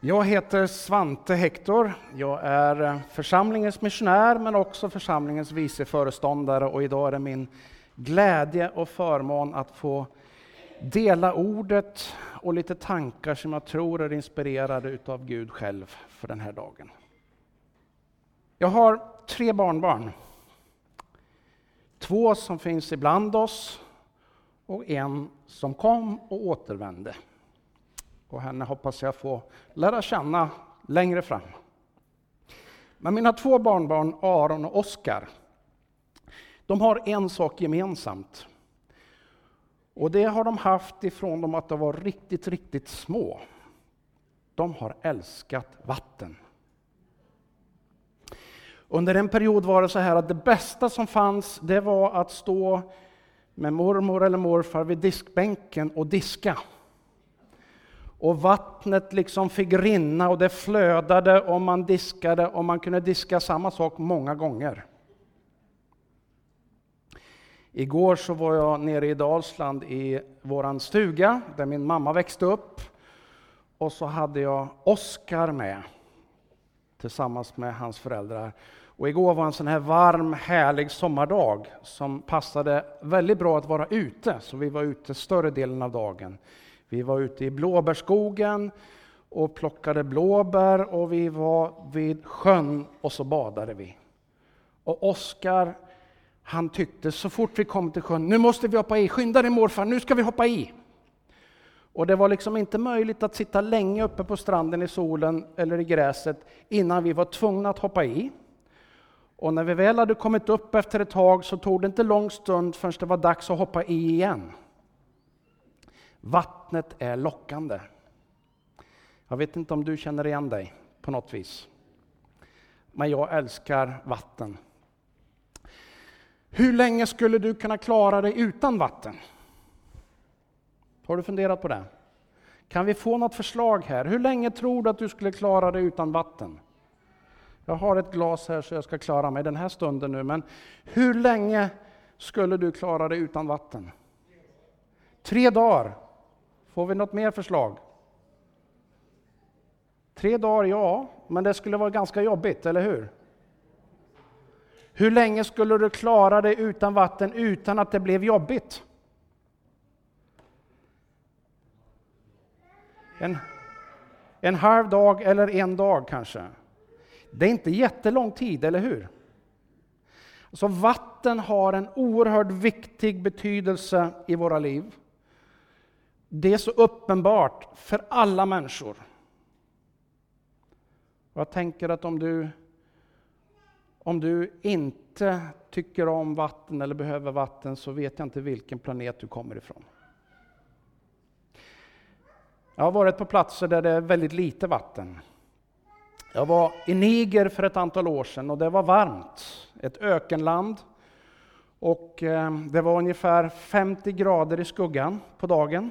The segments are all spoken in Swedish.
Jag heter Svante Hector. Jag är eh, församlingens missionär men också församlingens vice föreståndare och idag är det min glädje och förmån att få dela ordet och lite tankar som jag tror är inspirerade utav Gud själv för den här dagen. Jag har tre barnbarn. Två som finns ibland oss och en som kom och återvände. Och henne hoppas jag få lära känna längre fram. Men mina två barnbarn, Aron och Oskar, de har en sak gemensamt. Och det har de haft ifrån dem att de var riktigt, riktigt små. De har älskat vatten. Under en period var det så här att det bästa som fanns, det var att stå med mormor eller morfar vid diskbänken och diska. Och vattnet liksom fick rinna och det flödade och man diskade och man kunde diska samma sak många gånger. Igår så var jag nere i Dalsland i våran stuga där min mamma växte upp. Och så hade jag Oskar med tillsammans med hans föräldrar. Och igår var en sån här varm, härlig sommardag som passade väldigt bra att vara ute, så vi var ute större delen av dagen. Vi var ute i blåbärskogen och plockade blåbär och vi var vid sjön och så badade vi. Och Oskar, han tyckte så fort vi kom till sjön, nu måste vi hoppa i, skynda dig morfar, nu ska vi hoppa i. Och det var liksom inte möjligt att sitta länge uppe på stranden i solen eller i gräset innan vi var tvungna att hoppa i. Och när vi väl hade kommit upp efter ett tag så tog det inte lång stund förrän det var dags att hoppa i igen. Vattnet är lockande. Jag vet inte om du känner igen dig på något vis. Men jag älskar vatten. Hur länge skulle du kunna klara dig utan vatten? Har du funderat på det? Kan vi få något förslag här? Hur länge tror du att du skulle klara dig utan vatten? Jag har ett glas här så jag ska klara mig den här stunden nu, men hur länge skulle du klara dig utan vatten? Tre dagar. Får vi något mer förslag? Tre dagar, ja, men det skulle vara ganska jobbigt, eller hur? Hur länge skulle du klara dig utan vatten utan att det blev jobbigt? En, en halv dag eller en dag kanske. Det är inte jättelång tid, eller hur? Så vatten har en oerhört viktig betydelse i våra liv. Det är så uppenbart för alla människor. Jag tänker att om du, om du inte tycker om vatten eller behöver vatten så vet jag inte vilken planet du kommer ifrån. Jag har varit på platser där det är väldigt lite vatten. Jag var i Niger för ett antal år sedan och det var varmt. Ett ökenland. Och eh, det var ungefär 50 grader i skuggan på dagen.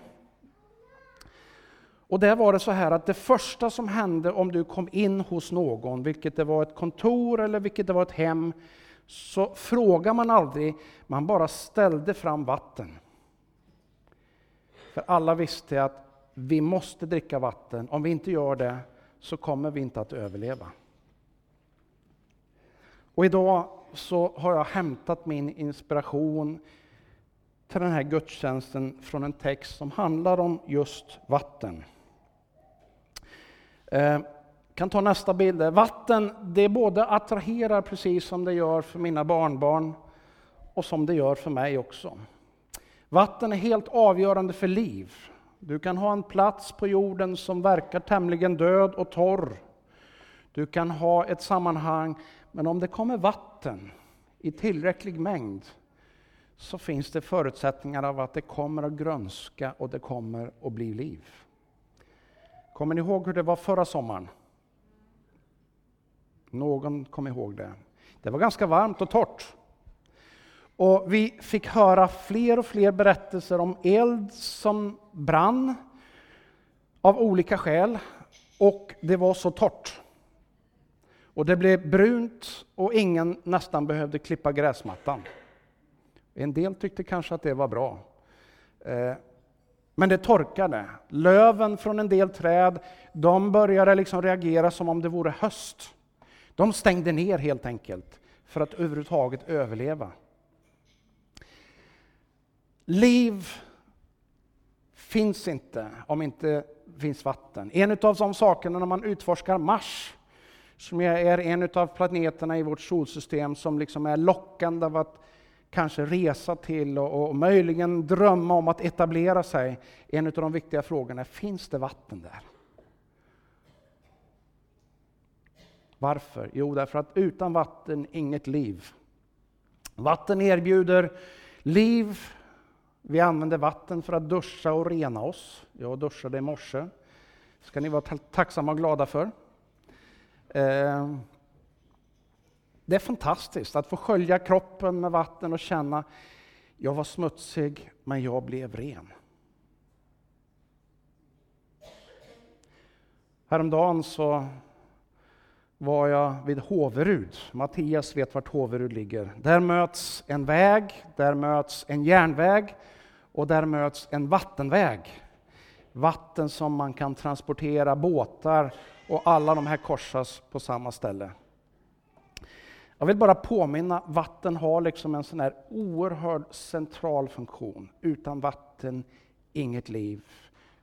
Och där var det så här att det första som hände om du kom in hos någon, vilket det var ett kontor eller vilket det var ett hem, så frågade man aldrig, man bara ställde fram vatten. För alla visste att vi måste dricka vatten, om vi inte gör det så kommer vi inte att överleva. Och idag så har jag hämtat min inspiration till den här gudstjänsten från en text som handlar om just vatten. Eh, kan ta nästa bild. Vatten, det både attraherar precis som det gör för mina barnbarn och som det gör för mig också. Vatten är helt avgörande för liv. Du kan ha en plats på jorden som verkar tämligen död och torr. Du kan ha ett sammanhang, men om det kommer vatten i tillräcklig mängd så finns det förutsättningar av att det kommer att grönska och det kommer att bli liv. Kommer ni ihåg hur det var förra sommaren? Någon kommer ihåg det. Det var ganska varmt och torrt. Och vi fick höra fler och fler berättelser om eld som brann av olika skäl. Och det var så torrt. Och det blev brunt och ingen nästan behövde klippa gräsmattan. En del tyckte kanske att det var bra. Eh, men det torkade. Löven från en del träd, de började liksom reagera som om det vore höst. De stängde ner helt enkelt för att överhuvudtaget överleva. Liv finns inte om inte finns vatten. En av de sakerna när man utforskar Mars, som är en av planeterna i vårt solsystem som liksom är lockande av att kanske resa till och, och möjligen drömma om att etablera sig. En av de viktiga frågorna är, finns det vatten där? Varför? Jo, därför att utan vatten inget liv. Vatten erbjuder liv. Vi använder vatten för att duscha och rena oss. Jag duschade i morse. ska ni vara tacksamma och glada för. Eh, det är fantastiskt att få skölja kroppen med vatten och känna, jag var smutsig, men jag blev ren. Häromdagen så var jag vid Håverud. Mattias vet vart Håverud ligger. Där möts en väg, där möts en järnväg och där möts en vattenväg. Vatten som man kan transportera båtar och alla de här korsas på samma ställe. Jag vill bara påminna, vatten har liksom en sån här oerhörd central funktion. Utan vatten, inget liv.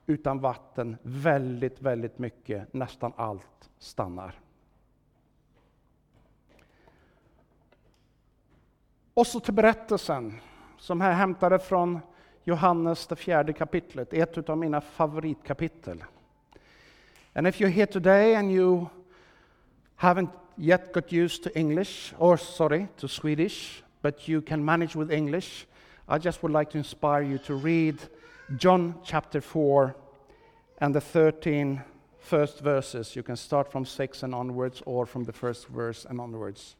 Utan vatten, väldigt, väldigt mycket, nästan allt stannar. Och så till berättelsen som här hämtade från Johannes, det fjärde kapitlet, ett av mina favoritkapitel. And if you're here today and you haven't yet got used to English, or sorry, to Swedish, but you can manage with English, I just would like to inspire you to read John chapter 4 and the 13 first verses. You can start from 6 and onwards, or from the first verse and onwards.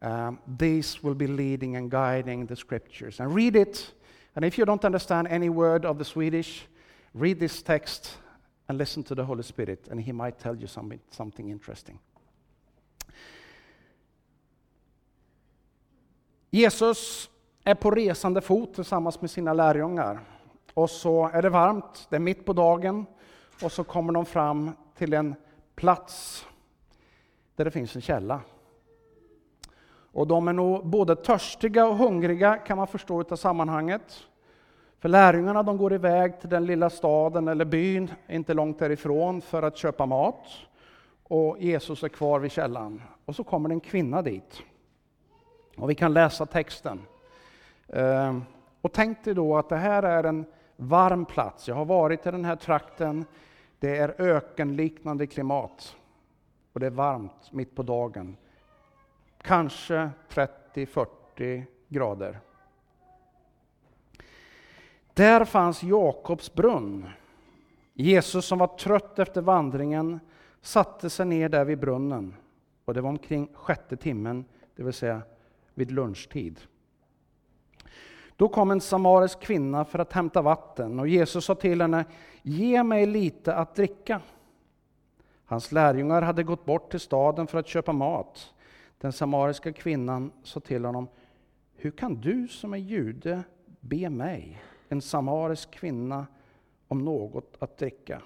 Um, these will be leading and guiding the scriptures. And read it. And if you don't understand any word of the Swedish, read this text and listen to the Holy Spirit, and He might tell you something, something interesting. Jesus är på resande fot tillsammans med sina lärjungar. Och så är det varmt, det är mitt på dagen, och så kommer de fram till en plats där det finns en källa. Och de är nog både törstiga och hungriga kan man förstå av sammanhanget. För lärjungarna de går iväg till den lilla staden eller byn inte långt därifrån för att köpa mat. Och Jesus är kvar vid källan. Och så kommer en kvinna dit. Och vi kan läsa texten. Ehm, och tänk dig då att det här är en varm plats. Jag har varit i den här trakten. Det är ökenliknande klimat. Och det är varmt mitt på dagen. Kanske 30-40 grader. Där fanns Jakobs brunn. Jesus som var trött efter vandringen satte sig ner där vid brunnen. Och det var omkring sjätte timmen, det vill säga vid lunchtid. Då kom en samarisk kvinna för att hämta vatten och Jesus sa till henne, ge mig lite att dricka. Hans lärjungar hade gått bort till staden för att köpa mat. Den samariska kvinnan sa till honom, hur kan du som är jude be mig, en samarisk kvinna, om något att dricka?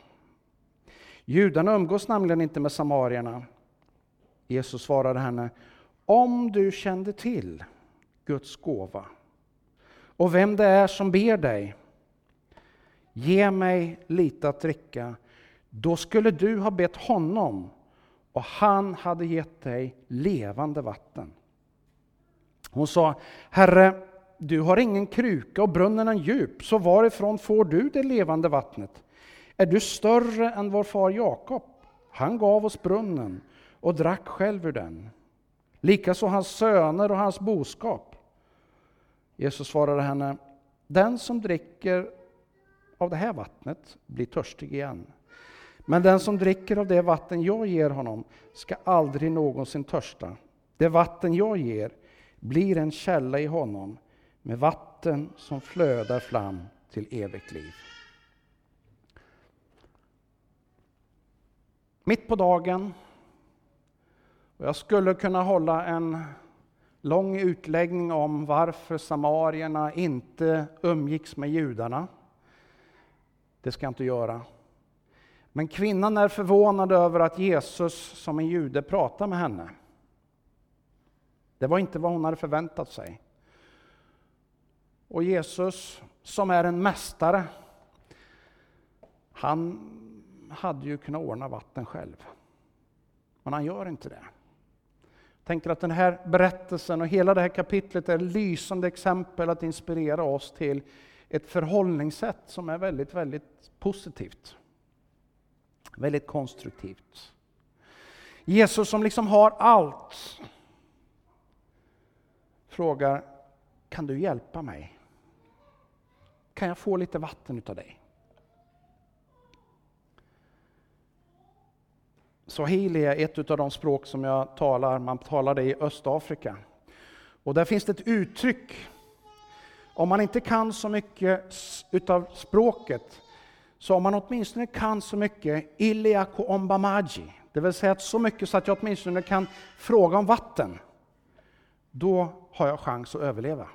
Judarna umgås nämligen inte med samarierna. Jesus svarade henne, om du kände till Guds gåva och vem det är som ber dig, ge mig lite att dricka, då skulle du ha bett honom och han hade gett dig levande vatten. Hon sa, Herre, du har ingen kruka och brunnen är djup, så varifrån får du det levande vattnet? Är du större än vår far Jakob? Han gav oss brunnen och drack själv ur den. Likaså hans söner och hans boskap. Jesus svarade henne, den som dricker av det här vattnet blir törstig igen. Men den som dricker av det vatten jag ger honom ska aldrig någonsin törsta. Det vatten jag ger blir en källa i honom med vatten som flödar fram till evigt liv. Mitt på dagen jag skulle kunna hålla en lång utläggning om varför samarierna inte umgicks med judarna. Det ska jag inte göra. Men kvinnan är förvånad över att Jesus som en jude pratar med henne. Det var inte vad hon hade förväntat sig. Och Jesus, som är en mästare, han hade ju kunnat ordna vatten själv. Men han gör inte det. Jag tänker att den här berättelsen och hela det här kapitlet är ett lysande exempel att inspirera oss till ett förhållningssätt som är väldigt, väldigt positivt. Väldigt konstruktivt. Jesus som liksom har allt frågar, kan du hjälpa mig? Kan jag få lite vatten utav dig? Swahili är ett av de språk som jag talar, man talar det i Östafrika. Och där finns det ett uttryck. Om man inte kan så mycket utav språket, så om man åtminstone kan så mycket iliako ombamaji, det vill säga så mycket så att jag åtminstone kan fråga om vatten, då har jag chans att överleva.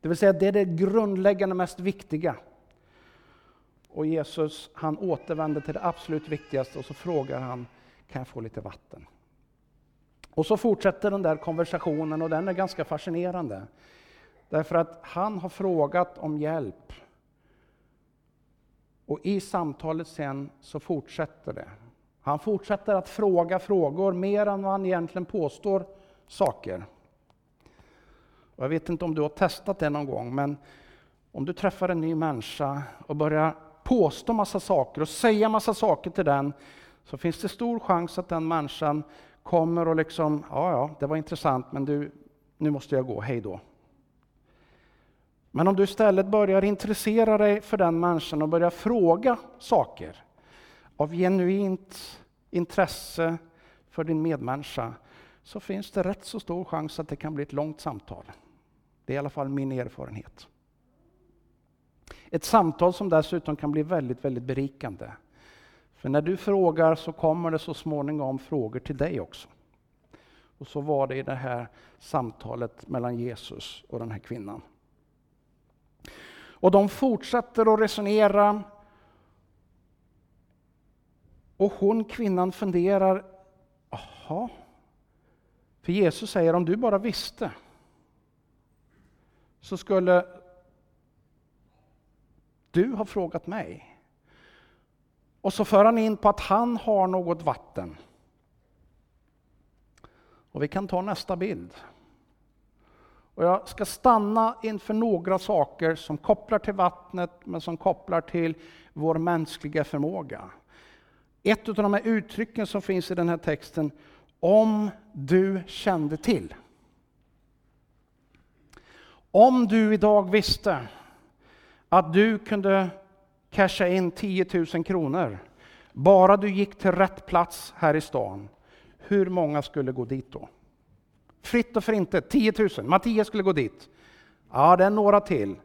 Det vill säga, det är det grundläggande, mest viktiga. Och Jesus han återvänder till det absolut viktigaste och så frågar han, kan jag få lite vatten? Och så fortsätter den där konversationen och den är ganska fascinerande. Därför att han har frågat om hjälp. Och i samtalet sen så fortsätter det. Han fortsätter att fråga frågor mer än vad han egentligen påstår saker. Och jag vet inte om du har testat det någon gång, men om du träffar en ny människa och börjar påstå massa saker och säga massa saker till den, så finns det stor chans att den människan kommer och liksom, ja, ja, det var intressant, men du, nu måste jag gå, hej då. Men om du istället börjar intressera dig för den människan och börjar fråga saker av genuint intresse för din medmänniska, så finns det rätt så stor chans att det kan bli ett långt samtal. Det är i alla fall min erfarenhet. Ett samtal som dessutom kan bli väldigt, väldigt berikande. För när du frågar så kommer det så småningom frågor till dig också. Och så var det i det här samtalet mellan Jesus och den här kvinnan. Och de fortsätter att resonera. Och hon, kvinnan, funderar, jaha, för Jesus säger om du bara visste så skulle du har frågat mig. Och så för han in på att han har något vatten. Och vi kan ta nästa bild. Och jag ska stanna inför några saker som kopplar till vattnet, men som kopplar till vår mänskliga förmåga. Ett av de här uttrycken som finns i den här texten, om du kände till. Om du idag visste att du kunde casha in 10 000 kronor, bara du gick till rätt plats här i stan, hur många skulle gå dit då? Fritt och för inte, 10 000. Mattias skulle gå dit. Ja, det är några till.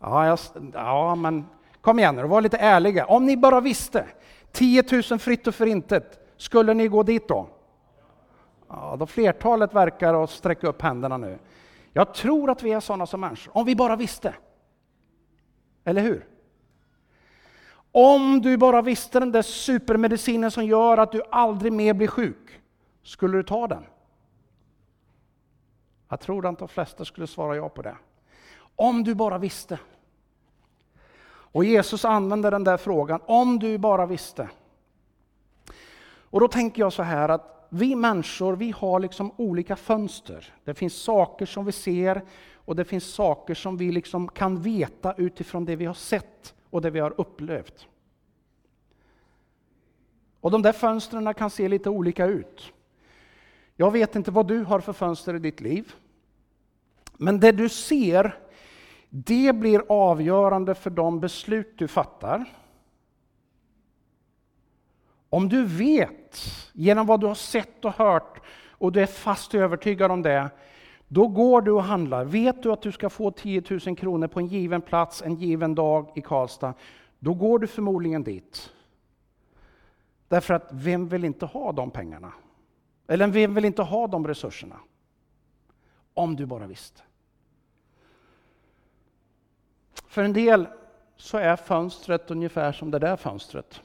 Ja, jag, ja men kom igen nu, var lite ärliga. Om ni bara visste, 10 000 fritt och för intet, skulle ni gå dit då? Ja, då flertalet verkar att sträcka upp händerna nu. Jag tror att vi är sådana som människor, om vi bara visste. Eller hur? Om du bara visste den där supermedicinen som gör att du aldrig mer blir sjuk, skulle du ta den? Jag tror att de flesta skulle svara ja på det. Om du bara visste. Och Jesus använder den där frågan, om du bara visste. Och då tänker jag så här att vi människor, vi har liksom olika fönster. Det finns saker som vi ser och det finns saker som vi liksom kan veta utifrån det vi har sett och det vi har upplevt. Och de där fönstren kan se lite olika ut. Jag vet inte vad du har för fönster i ditt liv. Men det du ser, det blir avgörande för de beslut du fattar. Om du vet genom vad du har sett och hört och du är fast övertygad om det, då går du och handlar. Vet du att du ska få 10 000 kronor på en given plats en given dag i Karlstad, då går du förmodligen dit. Därför att vem vill inte ha de pengarna? Eller vem vill inte ha de resurserna? Om du bara visste. För en del så är fönstret ungefär som det där fönstret.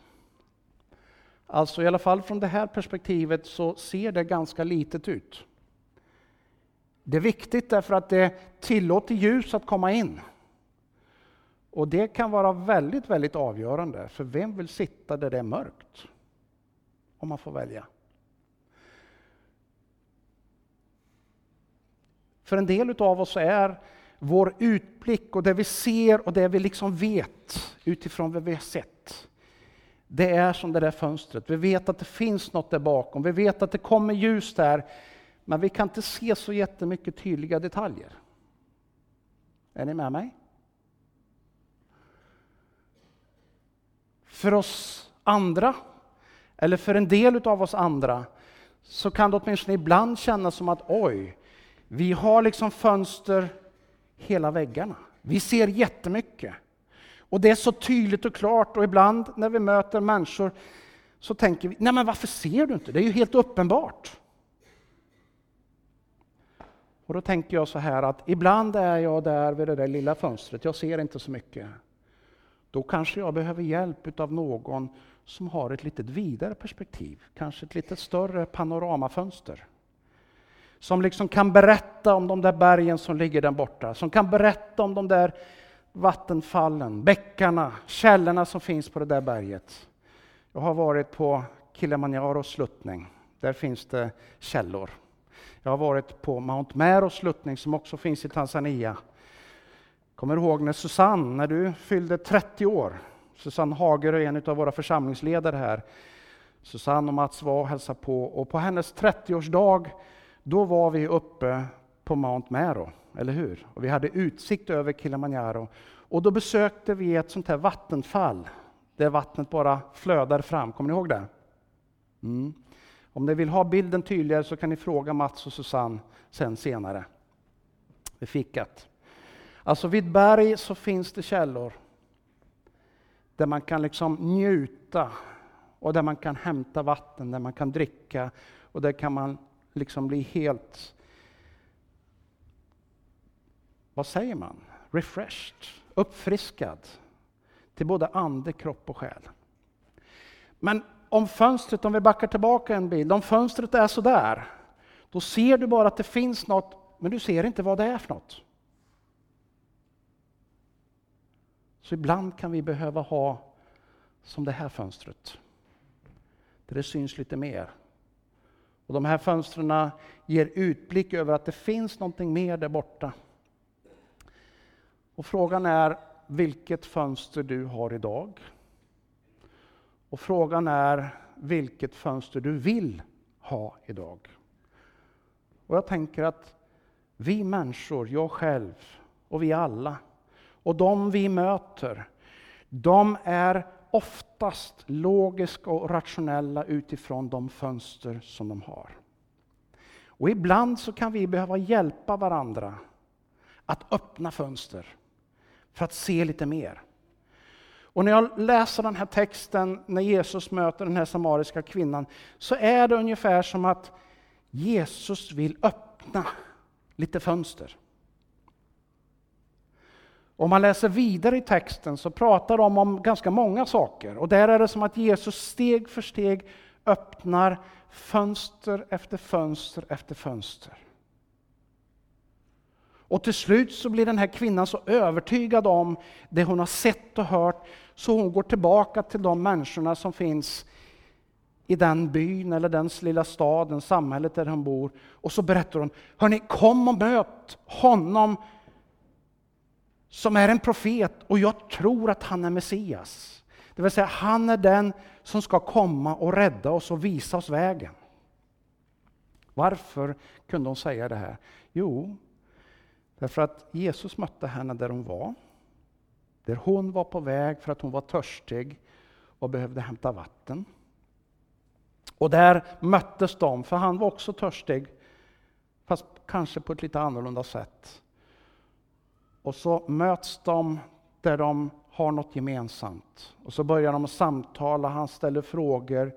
Alltså i alla fall från det här perspektivet så ser det ganska litet ut. Det är viktigt därför att det tillåter ljus att komma in. Och det kan vara väldigt, väldigt avgörande, för vem vill sitta där det är mörkt? Om man får välja. För en del av oss är vår utblick och det vi ser och det vi liksom vet utifrån vad vi har sett. Det är som det där fönstret. Vi vet att det finns något där bakom. Vi vet att det kommer ljus där. Men vi kan inte se så jättemycket tydliga detaljer. Är ni med mig? För oss andra, eller för en del av oss andra, så kan det åtminstone ibland kännas som att oj, vi har liksom fönster hela väggarna. Vi ser jättemycket. Och det är så tydligt och klart och ibland när vi möter människor så tänker vi, nej men varför ser du inte? Det är ju helt uppenbart. Och då tänker jag så här att ibland är jag där vid det där lilla fönstret, jag ser inte så mycket. Då kanske jag behöver hjälp av någon som har ett lite vidare perspektiv, kanske ett lite större panoramafönster. Som liksom kan berätta om de där bergen som ligger där borta, som kan berätta om de där vattenfallen, bäckarna, källorna som finns på det där berget. Jag har varit på Kilimanjaros sluttning. Där finns det källor. Jag har varit på Mount Meros sluttning som också finns i Tanzania. Kommer ihåg när Susanne, när du fyllde 30 år, Susanne Hager är en av våra församlingsledare här. Susanne och Mats var och hälsade på och på hennes 30-årsdag då var vi uppe på Mount Mero, eller hur? Och vi hade utsikt över Kilimanjaro. Och då besökte vi ett sånt här vattenfall där vattnet bara flödar fram. Kommer ni ihåg det? Mm. Om ni vill ha bilden tydligare så kan ni fråga Mats och Susanne sen senare vid fikat. Alltså vid berg så finns det källor där man kan liksom njuta och där man kan hämta vatten, där man kan dricka och där kan man liksom bli helt, vad säger man, refreshed, uppfriskad till både ande, kropp och själ. Men om fönstret, om vi backar tillbaka en bild, om fönstret är sådär, då ser du bara att det finns något, men du ser inte vad det är för något. Så ibland kan vi behöva ha som det här fönstret, där det syns lite mer. Och de här fönstren ger utblick över att det finns någonting mer där borta. Och frågan är vilket fönster du har idag. Och frågan är vilket fönster du vill ha idag. Och jag tänker att vi människor, jag själv och vi alla, och de vi möter, de är oftast logiska och rationella utifrån de fönster som de har. Och ibland så kan vi behöva hjälpa varandra att öppna fönster för att se lite mer. Och när jag läser den här texten, när Jesus möter den här samariska kvinnan, så är det ungefär som att Jesus vill öppna lite fönster. Om man läser vidare i texten så pratar de om ganska många saker. Och där är det som att Jesus steg för steg öppnar fönster efter fönster efter fönster. Och till slut så blir den här kvinnan så övertygad om det hon har sett och hört så hon går tillbaka till de människorna som finns i den byn eller den lilla staden, samhället där hon bor. Och så berättar hon, hörni, kom och möt honom som är en profet och jag tror att han är Messias. Det vill säga, han är den som ska komma och rädda oss och visa oss vägen. Varför kunde hon säga det här? Jo, därför att Jesus mötte henne där hon var. Där hon var på väg för att hon var törstig och behövde hämta vatten. Och där möttes de, för han var också törstig, fast kanske på ett lite annorlunda sätt. Och så möts de där de har något gemensamt. Och så börjar de samtala, han ställer frågor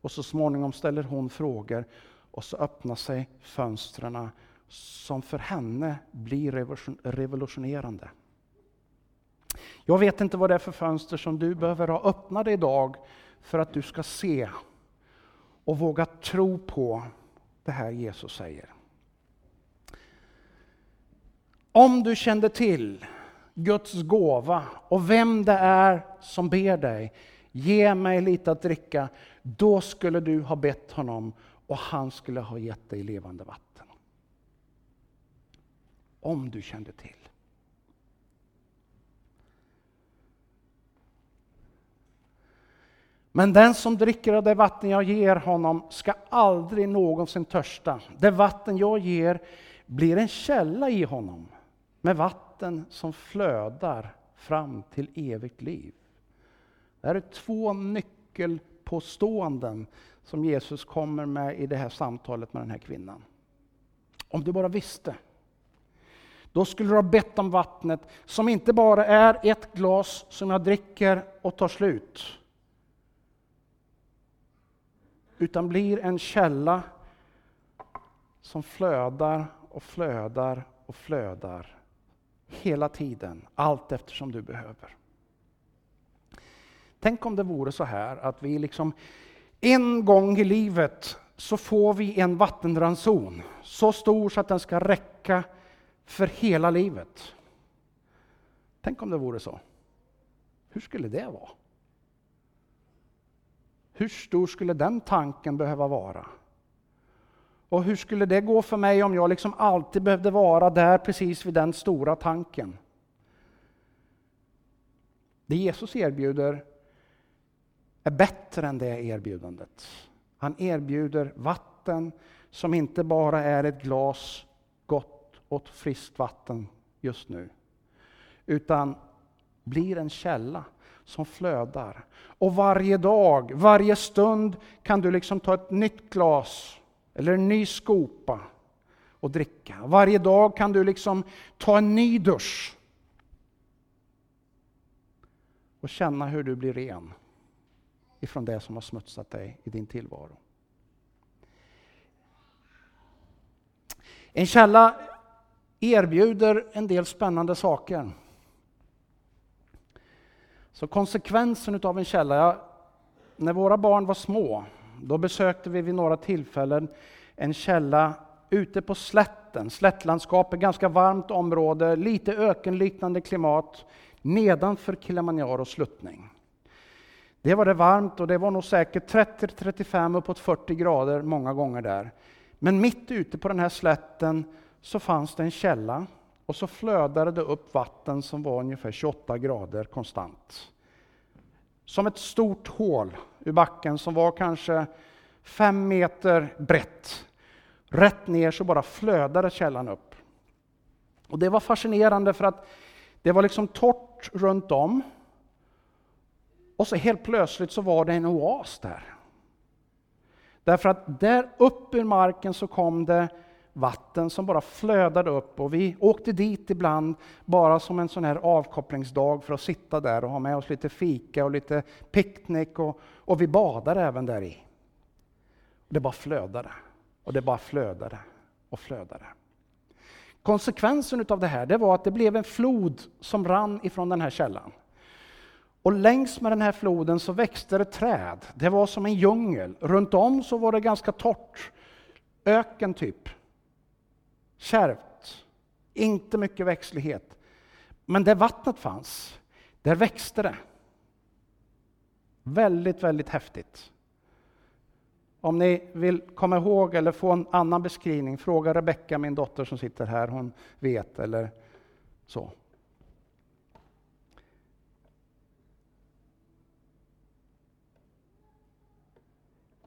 och så småningom ställer hon frågor. Och så öppnar sig fönstren som för henne blir revolutionerande. Jag vet inte vad det är för fönster som du behöver ha öppnade idag för att du ska se och våga tro på det här Jesus säger. Om du kände till Guds gåva och vem det är som ber dig, ge mig lite att dricka, då skulle du ha bett honom och han skulle ha gett dig levande vatten. Om du kände till. Men den som dricker av det vatten jag ger honom ska aldrig någonsin törsta. Det vatten jag ger blir en källa i honom med vatten som flödar fram till evigt liv. Det här är två nyckelpåståenden som Jesus kommer med i det här samtalet med den här kvinnan. Om du bara visste. Då skulle du ha bett om vattnet som inte bara är ett glas som jag dricker och tar slut. Utan blir en källa som flödar och flödar och flödar hela tiden, allt eftersom du behöver. Tänk om det vore så här att vi liksom en gång i livet så får vi en vattenranson så stor så att den ska räcka för hela livet. Tänk om det vore så. Hur skulle det vara? Hur stor skulle den tanken behöva vara? Och hur skulle det gå för mig om jag liksom alltid behövde vara där precis vid den stora tanken? Det Jesus erbjuder är bättre än det erbjudandet. Han erbjuder vatten som inte bara är ett glas gott och friskt vatten just nu, utan blir en källa som flödar. Och varje dag, varje stund kan du liksom ta ett nytt glas eller en ny skopa och dricka. Varje dag kan du liksom ta en ny dusch och känna hur du blir ren ifrån det som har smutsat dig i din tillvaro. En källa erbjuder en del spännande saker. Så konsekvensen av en källa, ja, när våra barn var små, då besökte vi vid några tillfällen en källa ute på slätten, slättlandskapet, ganska varmt område, lite ökenliknande klimat nedanför Kilimanjaros sluttning. Det var det varmt och det var nog säkert 30-35 uppåt 40 grader många gånger där. Men mitt ute på den här slätten så fanns det en källa och så flödade det upp vatten som var ungefär 28 grader konstant. Som ett stort hål ur backen som var kanske fem meter brett. Rätt ner så bara flödade källan upp. Och Det var fascinerande för att det var liksom torrt runt om. Och så helt plötsligt så var det en oas där. Därför att där upp ur marken så kom det vatten som bara flödade upp och vi åkte dit ibland bara som en sån här avkopplingsdag för att sitta där och ha med oss lite fika och lite picknick och, och vi badade även där i. Det bara flödade och det bara flödade och flödade. Konsekvensen av det här det var att det blev en flod som rann ifrån den här källan. Och längs med den här floden så växte det träd. Det var som en djungel. Runt om så var det ganska torrt. Öken typ. Kärvt. Inte mycket växtlighet. Men där vattnet fanns, där växte det. Väldigt, väldigt häftigt. Om ni vill komma ihåg eller få en annan beskrivning, fråga Rebecka, min dotter som sitter här, hon vet eller så.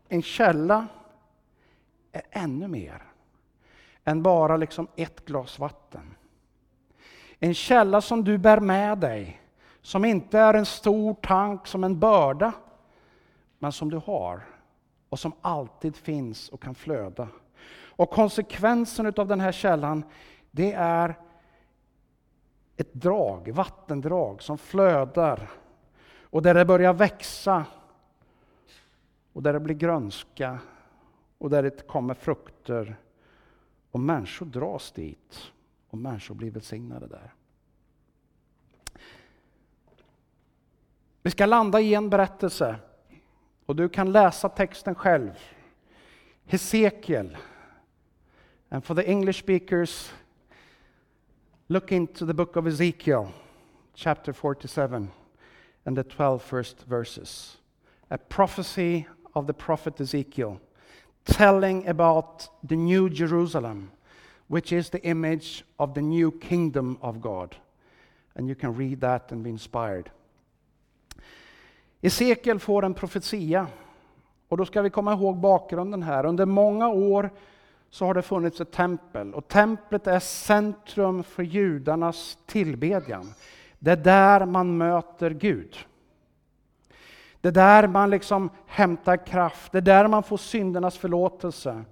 En källa är ännu mer än bara liksom ett glas vatten. En källa som du bär med dig, som inte är en stor tank som en börda, men som du har och som alltid finns och kan flöda. Och konsekvensen av den här källan, det är ett drag, vattendrag som flödar och där det börjar växa och där det blir grönska och där det kommer frukter. Och människor dras dit och människor blir välsignade där. Vi ska landa i en berättelse och du kan läsa texten själv. Hesekiel. And for the English speakers, look into the book of Ezekiel, chapter 47, and the 12 first verses. A prophecy of the prophet Ezekiel, telling about the new Jerusalem, which is the image of the new kingdom of God. And you can read that and be inspired. Esekiel får en profetia. Och då ska vi komma ihåg bakgrunden här. Under många år så har det funnits ett tempel och templet är centrum för judarnas tillbedjan. Det är där man möter Gud. Det är där man liksom hämtar kraft, det är där man får syndernas förlåtelse.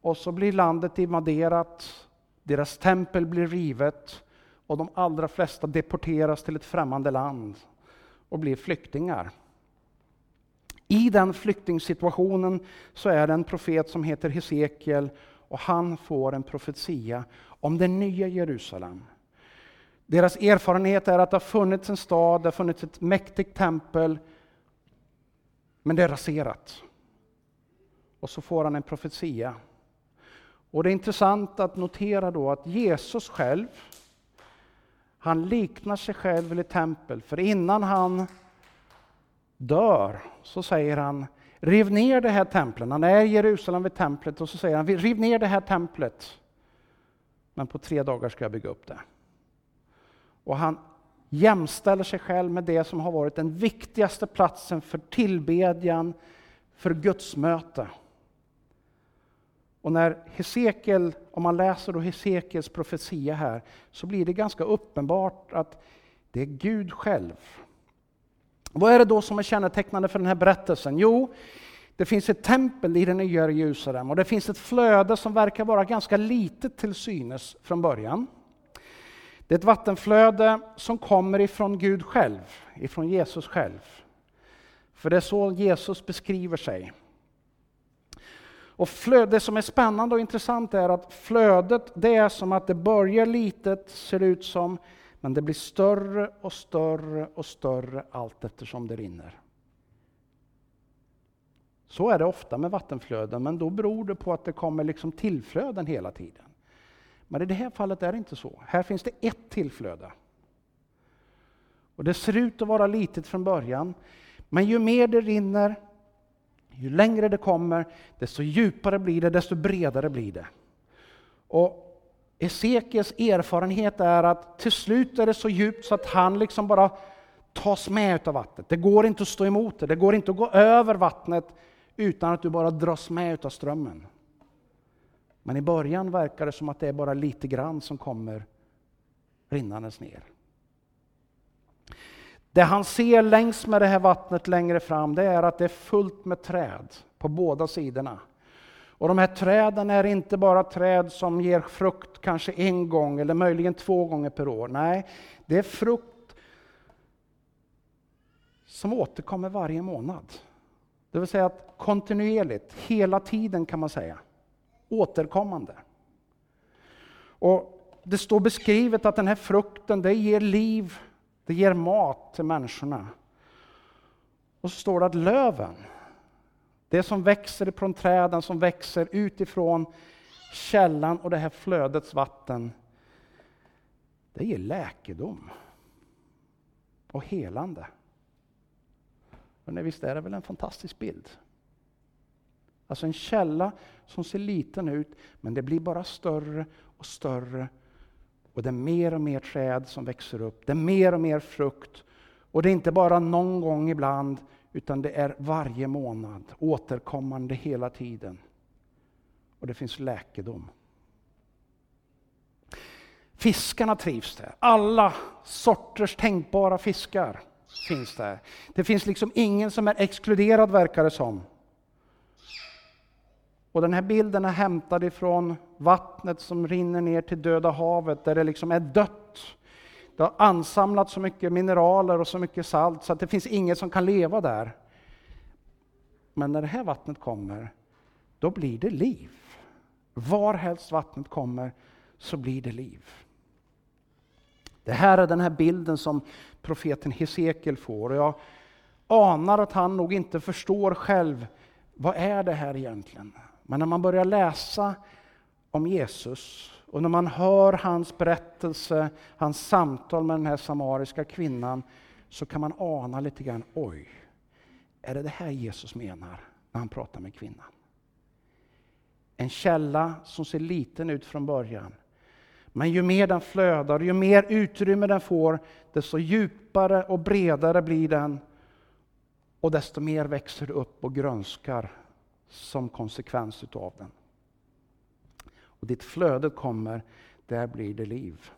Och så blir landet invaderat, deras tempel blir rivet och de allra flesta deporteras till ett främmande land och blir flyktingar. I den flyktingsituationen så är det en profet som heter Hesekiel och han får en profetia om det nya Jerusalem. Deras erfarenhet är att det har funnits en stad, det har funnits ett mäktigt tempel, men det är raserat. Och så får han en profetia. Och det är intressant att notera då att Jesus själv, han liknar sig själv vid ett tempel, för innan han dör så säger han Riv ner det här templet. Han är i Jerusalem vid templet och så säger han Riv ner det här templet. Men på tre dagar ska jag bygga upp det. Och han jämställer sig själv med det som har varit den viktigaste platsen för tillbedjan, för Guds möte. Och när Hesekiel, om man läser då Hesekiels profetia här, så blir det ganska uppenbart att det är Gud själv. Vad är det då som är kännetecknande för den här berättelsen? Jo, det finns ett tempel i den nya Jerusalem och det finns ett flöde som verkar vara ganska litet till synes från början. Det är ett vattenflöde som kommer ifrån Gud själv, ifrån Jesus själv. För det är så Jesus beskriver sig. Och det som är spännande och intressant är att flödet, det är som att det börjar litet, ser ut som, men det blir större och större och större allt eftersom det rinner. Så är det ofta med vattenflöden, men då beror det på att det kommer liksom tillflöden hela tiden. Men i det här fallet är det inte så. Här finns det ett tillflöde. Och Det ser ut att vara litet från början, men ju mer det rinner, ju längre det kommer, desto djupare blir det, desto bredare blir det. Och Esekiels erfarenhet är att till slut är det så djupt så att han liksom bara tas med av vattnet. Det går inte att stå emot det, det går inte att gå över vattnet utan att du bara dras med av strömmen. Men i början verkar det som att det är bara lite grann som kommer rinnandes ner. Det han ser längs med det här vattnet längre fram, det är att det är fullt med träd på båda sidorna. Och de här träden är inte bara träd som ger frukt kanske en gång eller möjligen två gånger per år. Nej, det är frukt som återkommer varje månad. Det vill säga att kontinuerligt, hela tiden kan man säga återkommande. Och Det står beskrivet att den här frukten det ger liv, det ger mat till människorna. Och så står det att löven, det som växer från träden, som växer utifrån källan och det här flödets vatten, det ger läkedom och helande. Men visst är det väl en fantastisk bild? Alltså en källa som ser liten ut, men det blir bara större och större. Och det är mer och mer träd som växer upp, det är mer och mer frukt. Och det är inte bara någon gång ibland, utan det är varje månad, återkommande hela tiden. Och det finns läkedom. Fiskarna trivs där. Alla sorters tänkbara fiskar finns där. Det finns liksom ingen som är exkluderad, verkar det som. Och den här bilden är hämtad ifrån vattnet som rinner ner till Döda havet, där det liksom är dött. Det har ansamlat så mycket mineraler och så mycket salt så att det finns inget som kan leva där. Men när det här vattnet kommer, då blir det liv. Var helst vattnet kommer så blir det liv. Det här är den här bilden som profeten Hesekiel får. Och jag anar att han nog inte förstår själv, vad är det här egentligen? Men när man börjar läsa om Jesus och när man hör hans berättelse, hans samtal med den här samariska kvinnan, så kan man ana lite grann, oj, är det det här Jesus menar när han pratar med kvinnan? En källa som ser liten ut från början. Men ju mer den flödar, ju mer utrymme den får, desto djupare och bredare blir den. Och desto mer växer det upp och grönskar som konsekvens utav den. Och ditt flöde kommer, där blir det liv.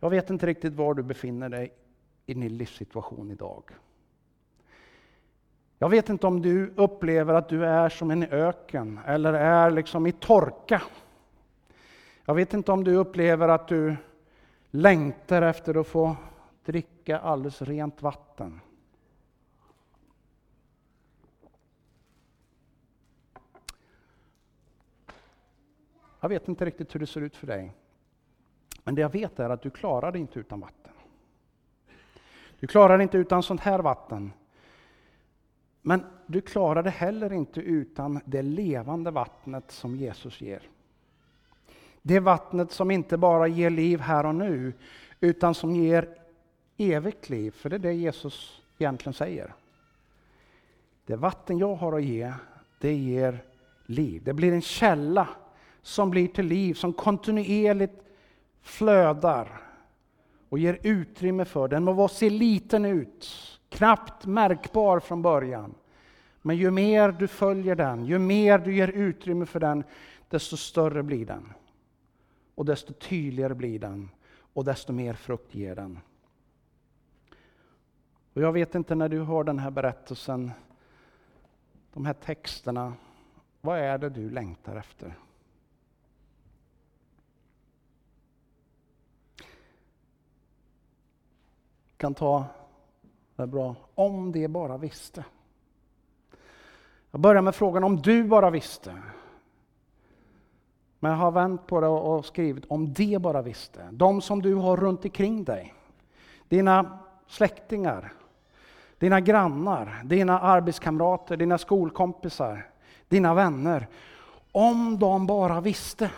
Jag vet inte riktigt var du befinner dig i din livssituation idag. Jag vet inte om du upplever att du är som en öken eller är liksom i torka. Jag vet inte om du upplever att du längtar efter att få dricka alldeles rent vatten. Jag vet inte riktigt hur det ser ut för dig. Men det jag vet är att du klarar det inte utan vatten. Du klarar det inte utan sånt här vatten. Men du klarar det heller inte utan det levande vattnet som Jesus ger. Det vattnet som inte bara ger liv här och nu, utan som ger evigt liv. För det är det Jesus egentligen säger. Det vatten jag har att ge, det ger liv. Det blir en källa som blir till liv, som kontinuerligt flödar och ger utrymme för. Den må se liten ut, knappt märkbar från början. Men ju mer du följer den, ju mer du ger utrymme för den, desto större blir den. Och desto tydligare blir den och desto mer frukt ger den. Och jag vet inte när du hör den här berättelsen, de här texterna, vad är det du längtar efter? Kan ta, det bra, om det bara visste. Jag börjar med frågan om du bara visste. Men jag har vänt på det och skrivit om de bara visste. De som du har runt omkring dig. Dina släktingar, dina grannar, dina arbetskamrater, dina skolkompisar, dina vänner. Om de bara visste.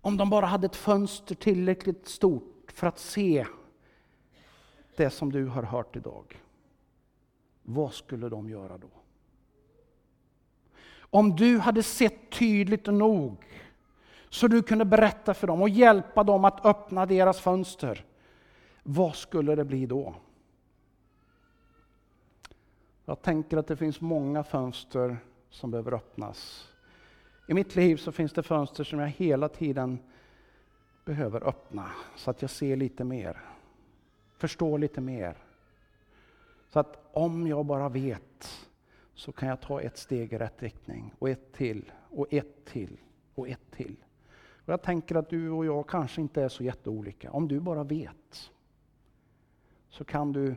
Om de bara hade ett fönster tillräckligt stort för att se det som du har hört idag. Vad skulle de göra då? Om du hade sett tydligt nog så du kunde berätta för dem och hjälpa dem att öppna deras fönster. Vad skulle det bli då? Jag tänker att det finns många fönster som behöver öppnas. I mitt liv så finns det fönster som jag hela tiden behöver öppna så att jag ser lite mer förstå lite mer. Så att om jag bara vet så kan jag ta ett steg i rätt riktning och ett till och ett till och ett till. Och jag tänker att du och jag kanske inte är så jätteolika. Om du bara vet så kan du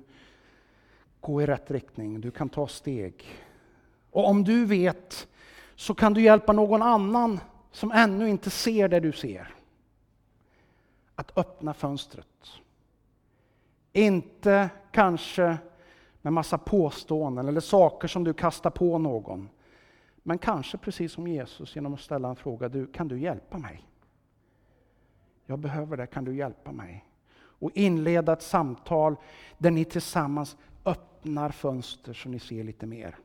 gå i rätt riktning, du kan ta steg. Och om du vet så kan du hjälpa någon annan som ännu inte ser det du ser. Att öppna fönstret. Inte kanske med massa påståenden eller saker som du kastar på någon. Men kanske precis som Jesus genom att ställa en fråga. Du, kan du hjälpa mig? Jag behöver det, kan du hjälpa mig? Och inleda ett samtal där ni tillsammans öppnar fönster så ni ser lite mer.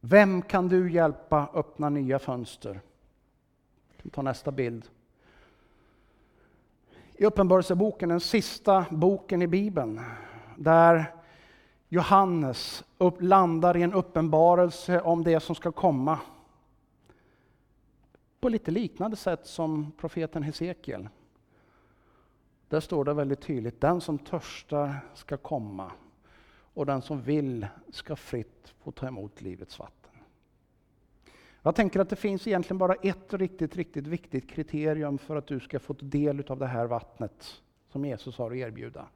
Vem kan du hjälpa öppna nya fönster? Vi Ta nästa bild i Uppenbarelseboken, den sista boken i Bibeln, där Johannes upp, landar i en uppenbarelse om det som ska komma. På lite liknande sätt som profeten Hesekiel. Där står det väldigt tydligt, den som törstar ska komma och den som vill ska fritt få ta emot livets vatten. Jag tänker att det finns egentligen bara ett riktigt, riktigt viktigt kriterium för att du ska få del av det här vattnet som Jesus har att erbjuda.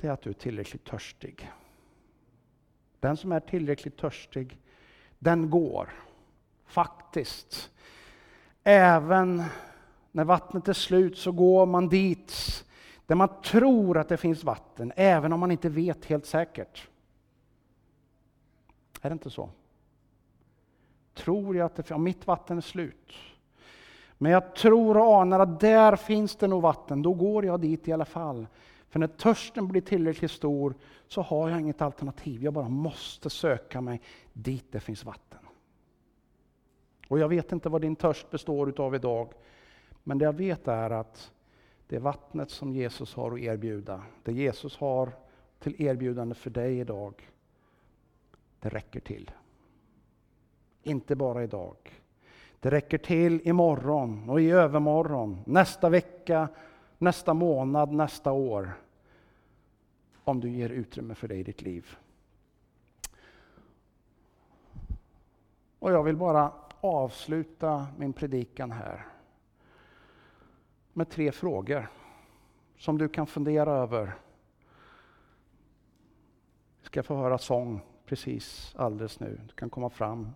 Det är att du är tillräckligt törstig. Den som är tillräckligt törstig, den går faktiskt även när vattnet är slut så går man dit där man tror att det finns vatten, även om man inte vet helt säkert. Är det inte så? Tror jag att det, ja, mitt vatten är slut, men jag tror och anar att där finns det nog vatten, då går jag dit i alla fall. För när törsten blir tillräckligt stor så har jag inget alternativ, jag bara måste söka mig dit det finns vatten. Och jag vet inte vad din törst består utav idag, men det jag vet är att det vattnet som Jesus har att erbjuda, det Jesus har till erbjudande för dig idag, det räcker till. Inte bara idag. Det räcker till imorgon och i övermorgon, nästa vecka, nästa månad, nästa år. Om du ger utrymme för det i ditt liv. Och jag vill bara avsluta min predikan här med tre frågor som du kan fundera över. Vi ska få höra sång precis alldeles nu. Du kan komma fram.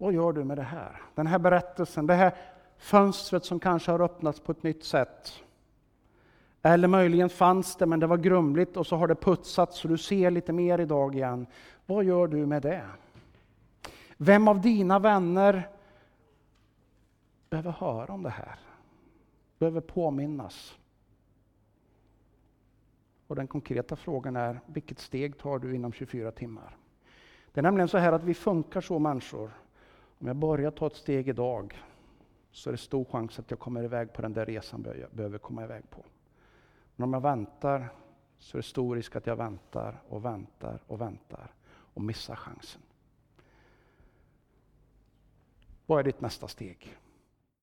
Vad gör du med det här? Den här berättelsen, det här fönstret som kanske har öppnats på ett nytt sätt. Eller möjligen fanns det, men det var grumligt och så har det putsats så du ser lite mer idag igen. Vad gör du med det? Vem av dina vänner behöver höra om det här? Behöver påminnas? Och den konkreta frågan är, vilket steg tar du inom 24 timmar? Det är nämligen så här att vi funkar så människor. Om jag börjar ta ett steg idag så är det stor chans att jag kommer iväg på den där resan jag behöver komma iväg på. Men om jag väntar så är det stor risk att jag väntar och väntar och väntar och missar chansen. Vad är ditt nästa steg?